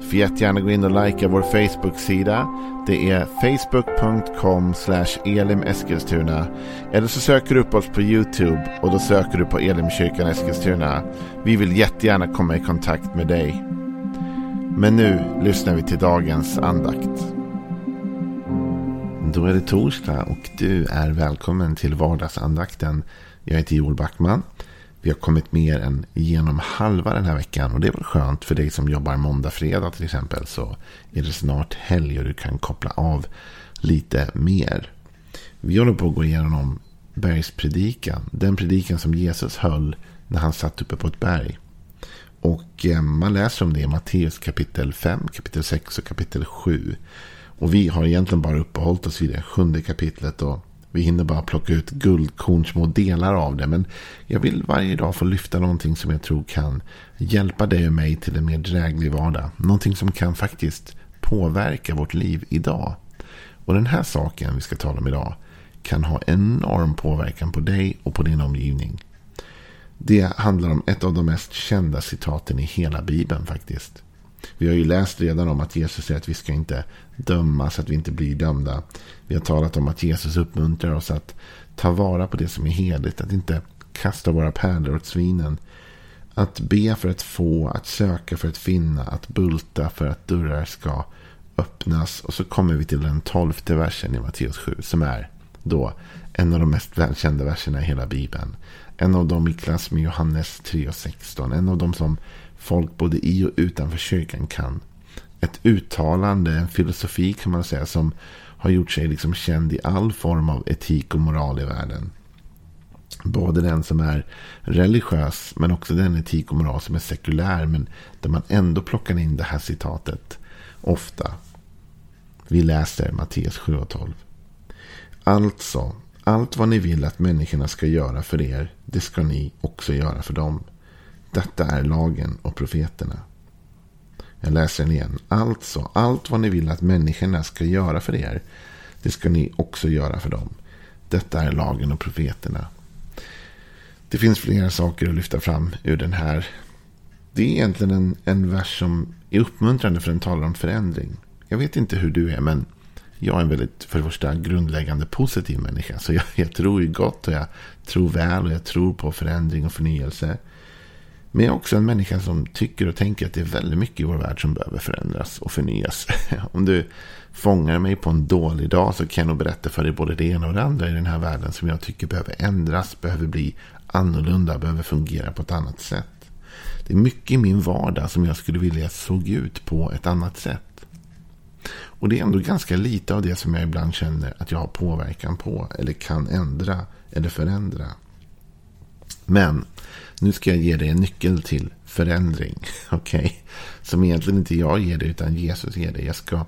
Du får jättegärna gå in och likea vår Facebook-sida. Det är facebook.com elimeskilstuna. Eller så söker du upp oss på YouTube och då söker du på Elimkyrkan Eskilstuna. Vi vill jättegärna komma i kontakt med dig. Men nu lyssnar vi till dagens andakt. Då är det torsdag och du är välkommen till vardagsandakten. Jag heter Joel Backman. Vi har kommit mer än genom halva den här veckan. Och det är väl skönt för dig som jobbar måndag, fredag till exempel. Så är det snart helg och du kan koppla av lite mer. Vi håller på att gå igenom bergspredikan. Den predikan som Jesus höll när han satt uppe på ett berg. Och eh, man läser om det i Matteus kapitel 5, kapitel 6 och kapitel 7. Och vi har egentligen bara uppehållit oss vid det sjunde kapitlet. Och vi hinner bara plocka ut guldkorn, små delar av det. Men jag vill varje dag få lyfta någonting som jag tror kan hjälpa dig och mig till en mer dräglig vardag. Någonting som kan faktiskt påverka vårt liv idag. Och den här saken vi ska tala om idag kan ha enorm påverkan på dig och på din omgivning. Det handlar om ett av de mest kända citaten i hela Bibeln faktiskt. Vi har ju läst redan om att Jesus säger att vi ska inte döma så att vi inte blir dömda. Vi har talat om att Jesus uppmuntrar oss att ta vara på det som är heligt. Att inte kasta våra pärlor åt svinen. Att be för att få, att söka för att finna, att bulta för att dörrar ska öppnas. Och så kommer vi till den tolfte versen i Matteus 7 som är då en av de mest välkända verserna i hela Bibeln. En av dem i klass med Johannes 3 och 16. En av dem som folk både i och utanför kyrkan kan. Ett uttalande, en filosofi kan man säga som har gjort sig liksom känd i all form av etik och moral i världen. Både den som är religiös men också den etik och moral som är sekulär men där man ändå plockar in det här citatet ofta. Vi läser Matteus 7 och 12. Alltså, allt vad ni vill att människorna ska göra för er, det ska ni också göra för dem. Detta är lagen och profeterna. Jag läser den igen. Alltså, allt vad ni vill att människorna ska göra för er, det ska ni också göra för dem. Detta är lagen och profeterna. Det finns flera saker att lyfta fram ur den här. Det är egentligen en, en vers som är uppmuntrande för den talar om förändring. Jag vet inte hur du är, men jag är en väldigt, för det första, grundläggande positiv människa. Så jag, jag tror ju gott och jag tror väl och jag tror på förändring och förnyelse. Men jag är också en människa som tycker och tänker att det är väldigt mycket i vår värld som behöver förändras och förnyas. Om du fångar mig på en dålig dag så kan jag nog berätta för dig både det ena och det andra i den här världen som jag tycker behöver ändras, behöver bli annorlunda, behöver fungera på ett annat sätt. Det är mycket i min vardag som jag skulle vilja såg ut på ett annat sätt. Och det är ändå ganska lite av det som jag ibland känner att jag har påverkan på eller kan ändra eller förändra. Men nu ska jag ge dig en nyckel till förändring. Okej? Okay? Som egentligen inte jag ger dig utan Jesus ger dig. Jag ska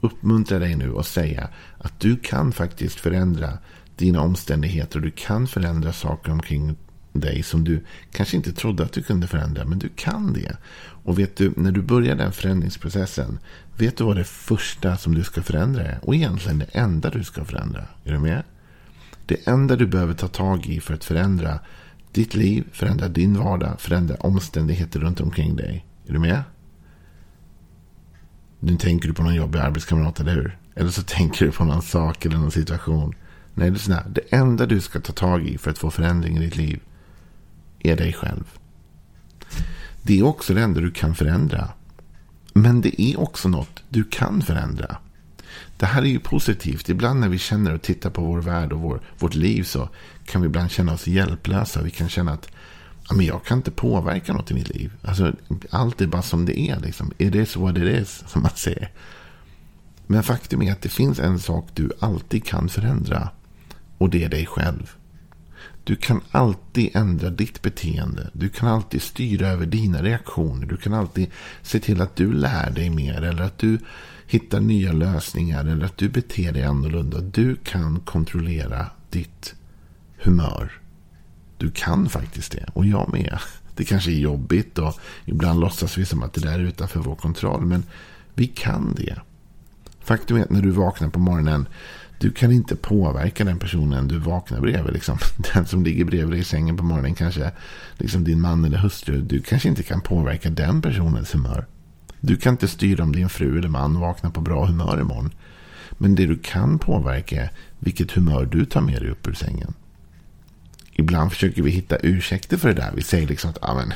uppmuntra dig nu och säga att du kan faktiskt förändra dina omständigheter. Och du kan förändra saker omkring dig som du kanske inte trodde att du kunde förändra. Men du kan det. Och vet du, när du börjar den förändringsprocessen. Vet du vad det första som du ska förändra är? Och egentligen det enda du ska förändra. Är du med? Det enda du behöver ta tag i för att förändra ditt liv, förändra din vardag, förändra omständigheter runt omkring dig. Är du med? Nu tänker du på någon jobbig arbetskamrat, eller hur? Eller så tänker du på någon sak eller någon situation. Nej, lyssna. Det enda du ska ta tag i för att få förändring i ditt liv är dig själv. Det är också det enda du kan förändra. Men det är också något du kan förändra. Det här är ju positivt. Ibland när vi känner och tittar på vår värld och vår, vårt liv så kan vi ibland känna oss hjälplösa. Vi kan känna att men jag kan inte påverka något i mitt liv. Alltså, allt är bara som det är. Liksom. It is what it is, som man säger. Men faktum är att det finns en sak du alltid kan förändra. Och det är dig själv. Du kan alltid ändra ditt beteende. Du kan alltid styra över dina reaktioner. Du kan alltid se till att du lär dig mer. Eller att du hittar nya lösningar. Eller att du beter dig annorlunda. Du kan kontrollera ditt humör. Du kan faktiskt det. Och jag med. Det kanske är jobbigt och ibland låtsas vi som att det där är utanför vår kontroll. Men vi kan det. Faktum är att när du vaknar på morgonen. Du kan inte påverka den personen du vaknar bredvid. Liksom. Den som ligger bredvid dig i sängen på morgonen. Kanske liksom din man eller hustru. Du kanske inte kan påverka den personens humör. Du kan inte styra om din fru eller man vaknar på bra humör imorgon. Men det du kan påverka är vilket humör du tar med dig upp ur sängen. Ibland försöker vi hitta ursäkter för det där. Vi säger liksom att Amen,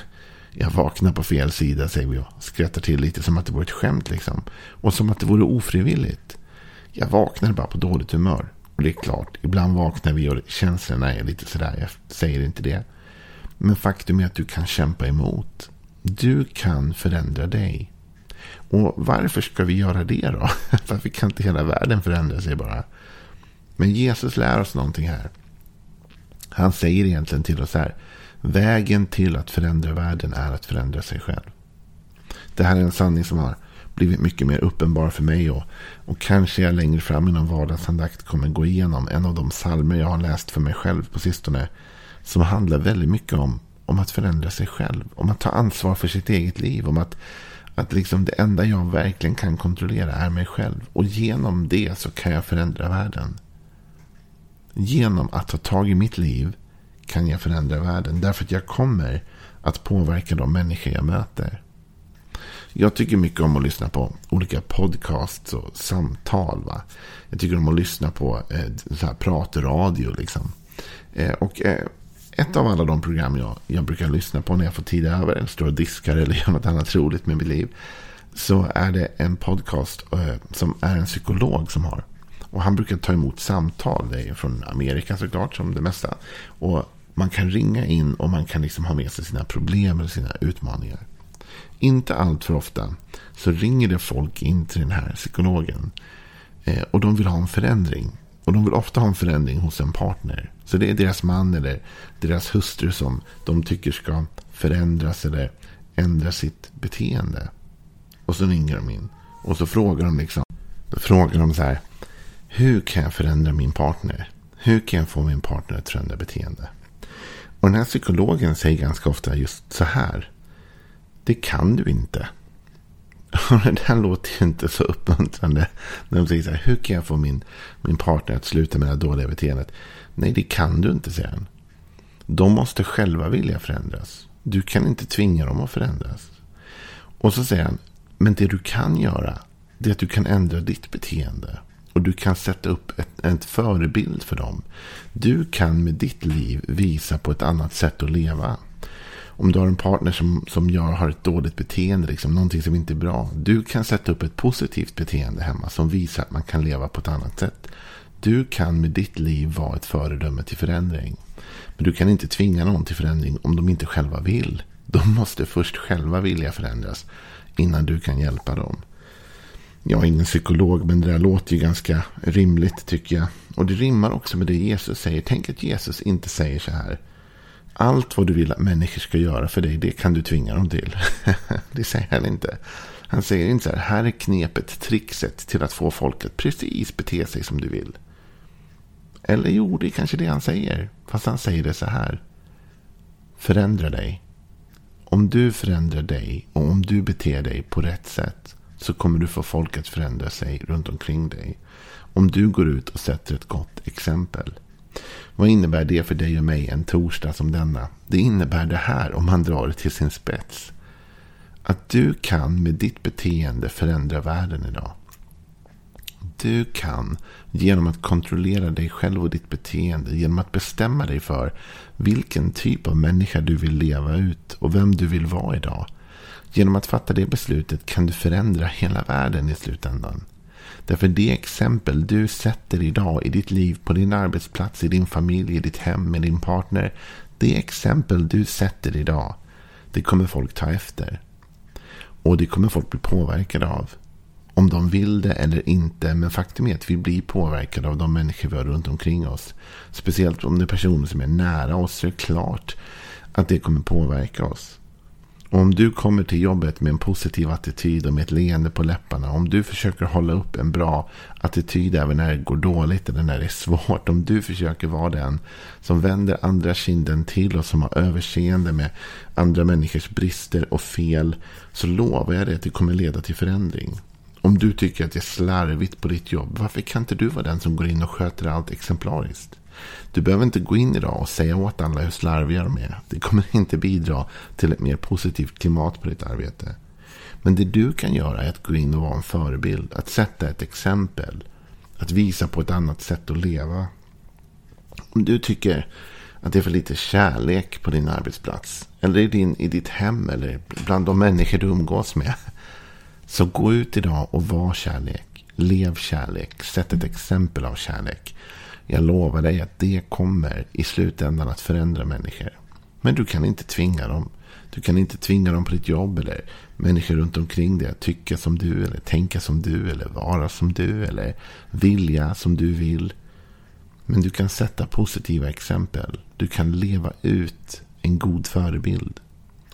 jag vaknar på fel sida, säger vi och skrattar till lite som att det vore ett skämt. Liksom. Och som att det vore ofrivilligt. Jag vaknar bara på dåligt humör. Och det är klart, ibland vaknar vi och känslorna är lite sådär. Jag säger inte det. Men faktum är att du kan kämpa emot. Du kan förändra dig. Och varför ska vi göra det då? Varför kan inte hela världen förändra sig bara? Men Jesus lär oss någonting här. Han säger egentligen till oss här. Vägen till att förändra världen är att förändra sig själv. Det här är en sanning som har blivit mycket mer uppenbar för mig. Och, och kanske jag längre fram i någon vardagsandakt kommer gå igenom en av de salmer jag har läst för mig själv på sistone. Som handlar väldigt mycket om, om att förändra sig själv. Om att ta ansvar för sitt eget liv. Om att, att liksom det enda jag verkligen kan kontrollera är mig själv. Och genom det så kan jag förändra världen. Genom att ta tag i mitt liv kan jag förändra världen. Därför att jag kommer att påverka de människor jag möter. Jag tycker mycket om att lyssna på olika podcasts och samtal. Va? Jag tycker om att lyssna på eh, så här pratradio. Liksom. Eh, och eh, ett av alla de program jag, jag brukar lyssna på när jag får tid över. Eller står och diskar eller gör något annat roligt med mitt liv. Så är det en podcast eh, som är en psykolog som har. Och han brukar ta emot samtal. Det är från Amerika såklart som det mesta. Och man kan ringa in och man kan liksom ha med sig sina problem eller sina utmaningar. Inte allt för ofta så ringer det folk in till den här psykologen. Eh, och de vill ha en förändring. Och de vill ofta ha en förändring hos en partner. Så det är deras man eller deras hustru som de tycker ska förändras eller ändra sitt beteende. Och så ringer de in. Och så frågar de liksom. Då frågar de så här. Hur kan jag förändra min partner? Hur kan jag få min partner att förändra beteende? Och den här psykologen säger ganska ofta just så här. Det kan du inte. Det här låter ju inte så uppmuntrande. När de säger så här. Hur kan jag få min, min partner att sluta med det här dåliga beteendet? Nej, det kan du inte, säger han. De måste själva vilja förändras. Du kan inte tvinga dem att förändras. Och så säger han. Men det du kan göra. Det är att du kan ändra ditt beteende. Och du kan sätta upp ett, ett förebild för dem. Du kan med ditt liv visa på ett annat sätt att leva. Om du har en partner som, som gör, har ett dåligt beteende, liksom, någonting som inte är bra. Du kan sätta upp ett positivt beteende hemma som visar att man kan leva på ett annat sätt. Du kan med ditt liv vara ett föredöme till förändring. Men du kan inte tvinga någon till förändring om de inte själva vill. De måste först själva vilja förändras innan du kan hjälpa dem. Jag är ingen psykolog, men det där låter ju ganska rimligt tycker jag. Och det rimmar också med det Jesus säger. Tänk att Jesus inte säger så här. Allt vad du vill att människor ska göra för dig, det kan du tvinga dem till. det säger han inte. Han säger inte så här, här är knepet, trixet till att få folk att precis bete sig som du vill. Eller jo, det är kanske det han säger. Fast han säger det så här. Förändra dig. Om du förändrar dig och om du beter dig på rätt sätt så kommer du få folk att förändra sig runt omkring dig. Om du går ut och sätter ett gott exempel. Vad innebär det för dig och mig en torsdag som denna? Det innebär det här om man drar det till sin spets. Att du kan med ditt beteende förändra världen idag. Du kan genom att kontrollera dig själv och ditt beteende. Genom att bestämma dig för vilken typ av människa du vill leva ut och vem du vill vara idag. Genom att fatta det beslutet kan du förändra hela världen i slutändan. Därför det exempel du sätter idag i ditt liv, på din arbetsplats, i din familj, i ditt hem, med din partner. Det exempel du sätter idag, det kommer folk ta efter. Och det kommer folk bli påverkade av. Om de vill det eller inte. Men faktum är att vi blir påverkade av de människor vi har runt omkring oss. Speciellt om det är personer som är nära oss. Så är det klart att det kommer påverka oss. Och om du kommer till jobbet med en positiv attityd och med ett leende på läpparna. Om du försöker hålla upp en bra attityd även när det går dåligt eller när det är svårt. Om du försöker vara den som vänder andra kinden till och som har överseende med andra människors brister och fel. Så lovar jag dig att det kommer leda till förändring. Om du tycker att det är slarvigt på ditt jobb. Varför kan inte du vara den som går in och sköter allt exemplariskt? Du behöver inte gå in idag och säga åt alla hur slarviga de är. Det kommer inte bidra till ett mer positivt klimat på ditt arbete. Men det du kan göra är att gå in och vara en förebild. Att sätta ett exempel. Att visa på ett annat sätt att leva. Om du tycker att det är för lite kärlek på din arbetsplats. Eller i, din, i ditt hem. Eller bland de människor du umgås med. Så gå ut idag och var kärlek. Lev kärlek. Sätt ett exempel av kärlek. Jag lovar dig att det kommer i slutändan att förändra människor. Men du kan inte tvinga dem. Du kan inte tvinga dem på ditt jobb eller människor runt omkring dig att tycka som du eller tänka som du eller vara som du eller vilja som du vill. Men du kan sätta positiva exempel. Du kan leva ut en god förebild.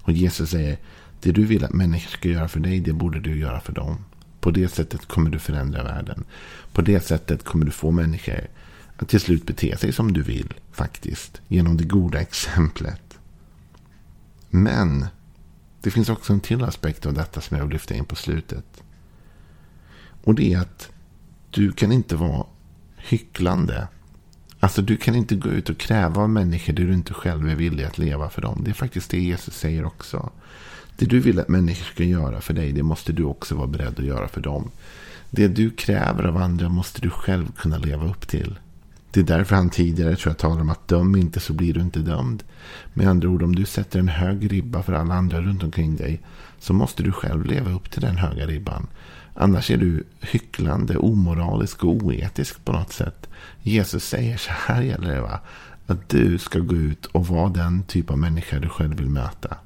Och Jesus säger, det du vill att människor ska göra för dig, det borde du göra för dem. På det sättet kommer du förändra världen. På det sättet kommer du få människor att till slut bete sig som du vill, faktiskt. Genom det goda exemplet. Men det finns också en till aspekt av detta som jag vill lyfta in på slutet. Och det är att du kan inte vara hycklande. Alltså du kan inte gå ut och kräva av människor det du inte själv är villig att leva för dem. Det är faktiskt det Jesus säger också. Det du vill att människor ska göra för dig, det måste du också vara beredd att göra för dem. Det du kräver av andra måste du själv kunna leva upp till. Det är därför han tidigare tror jag talar om att döm inte så blir du inte dömd. Med andra ord, om du sätter en hög ribba för alla andra runt omkring dig så måste du själv leva upp till den höga ribban. Annars är du hycklande, omoralisk och oetisk på något sätt. Jesus säger så här gäller det va. Att du ska gå ut och vara den typ av människa du själv vill möta.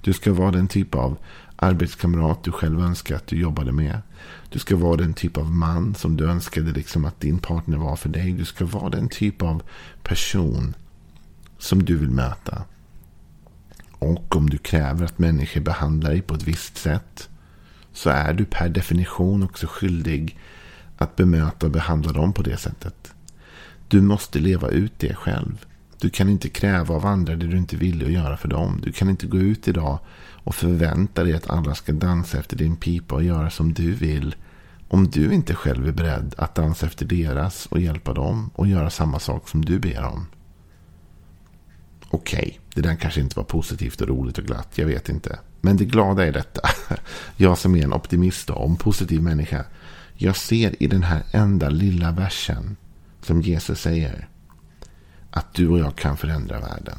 Du ska vara den typ av arbetskamrat du själv önskar att du jobbade med. Du ska vara den typ av man som du önskade liksom att din partner var för dig. Du ska vara den typ av person som du vill möta. Och om du kräver att människor behandlar dig på ett visst sätt så är du per definition också skyldig att bemöta och behandla dem på det sättet. Du måste leva ut det själv. Du kan inte kräva av andra det du inte vill att göra för dem. Du kan inte gå ut idag och förvänta dig att alla ska dansa efter din pipa och göra som du vill. Om du inte själv är beredd att dansa efter deras och hjälpa dem och göra samma sak som du ber om. Okej, okay, det där kanske inte var positivt och roligt och glatt. Jag vet inte. Men det glada är detta. Jag som är en optimist och en positiv människa. Jag ser i den här enda lilla versen som Jesus säger att du och jag kan förändra världen.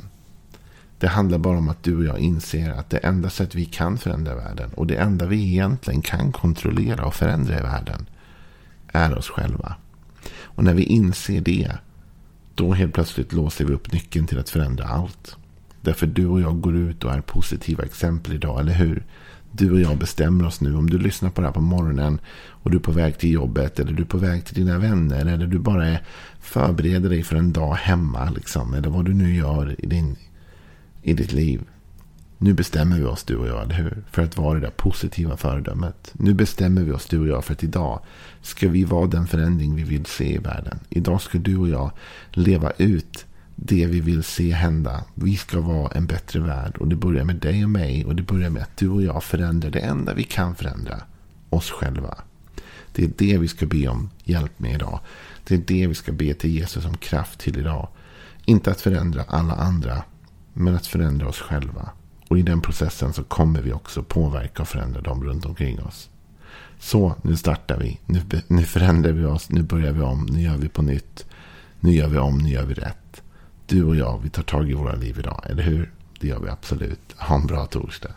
Det handlar bara om att du och jag inser att det enda sätt vi kan förändra världen och det enda vi egentligen kan kontrollera och förändra i världen är oss själva. Och när vi inser det, då helt plötsligt låser vi upp nyckeln till att förändra allt. Därför du och jag går ut och är positiva exempel idag, eller hur? Du och jag bestämmer oss nu. Om du lyssnar på det här på morgonen och du är på väg till jobbet eller du är på väg till dina vänner eller du bara är, förbereder dig för en dag hemma. Liksom, eller vad du nu gör i din i ditt liv. Nu bestämmer vi oss du och jag, eller hur? För att vara det där positiva föredömet. Nu bestämmer vi oss du och jag för att idag ska vi vara den förändring vi vill se i världen. Idag ska du och jag leva ut det vi vill se hända. Vi ska vara en bättre värld. Och det börjar med dig och mig. Och det börjar med att du och jag förändrar det enda vi kan förändra. Oss själva. Det är det vi ska be om hjälp med idag. Det är det vi ska be till Jesus om kraft till idag. Inte att förändra alla andra. Men att förändra oss själva. Och i den processen så kommer vi också påverka och förändra dem runt omkring oss. Så, nu startar vi. Nu, nu förändrar vi oss. Nu börjar vi om. Nu gör vi på nytt. Nu gör vi om. Nu gör vi rätt. Du och jag, vi tar tag i våra liv idag. Eller hur? Det gör vi absolut. Ha en bra torsdag.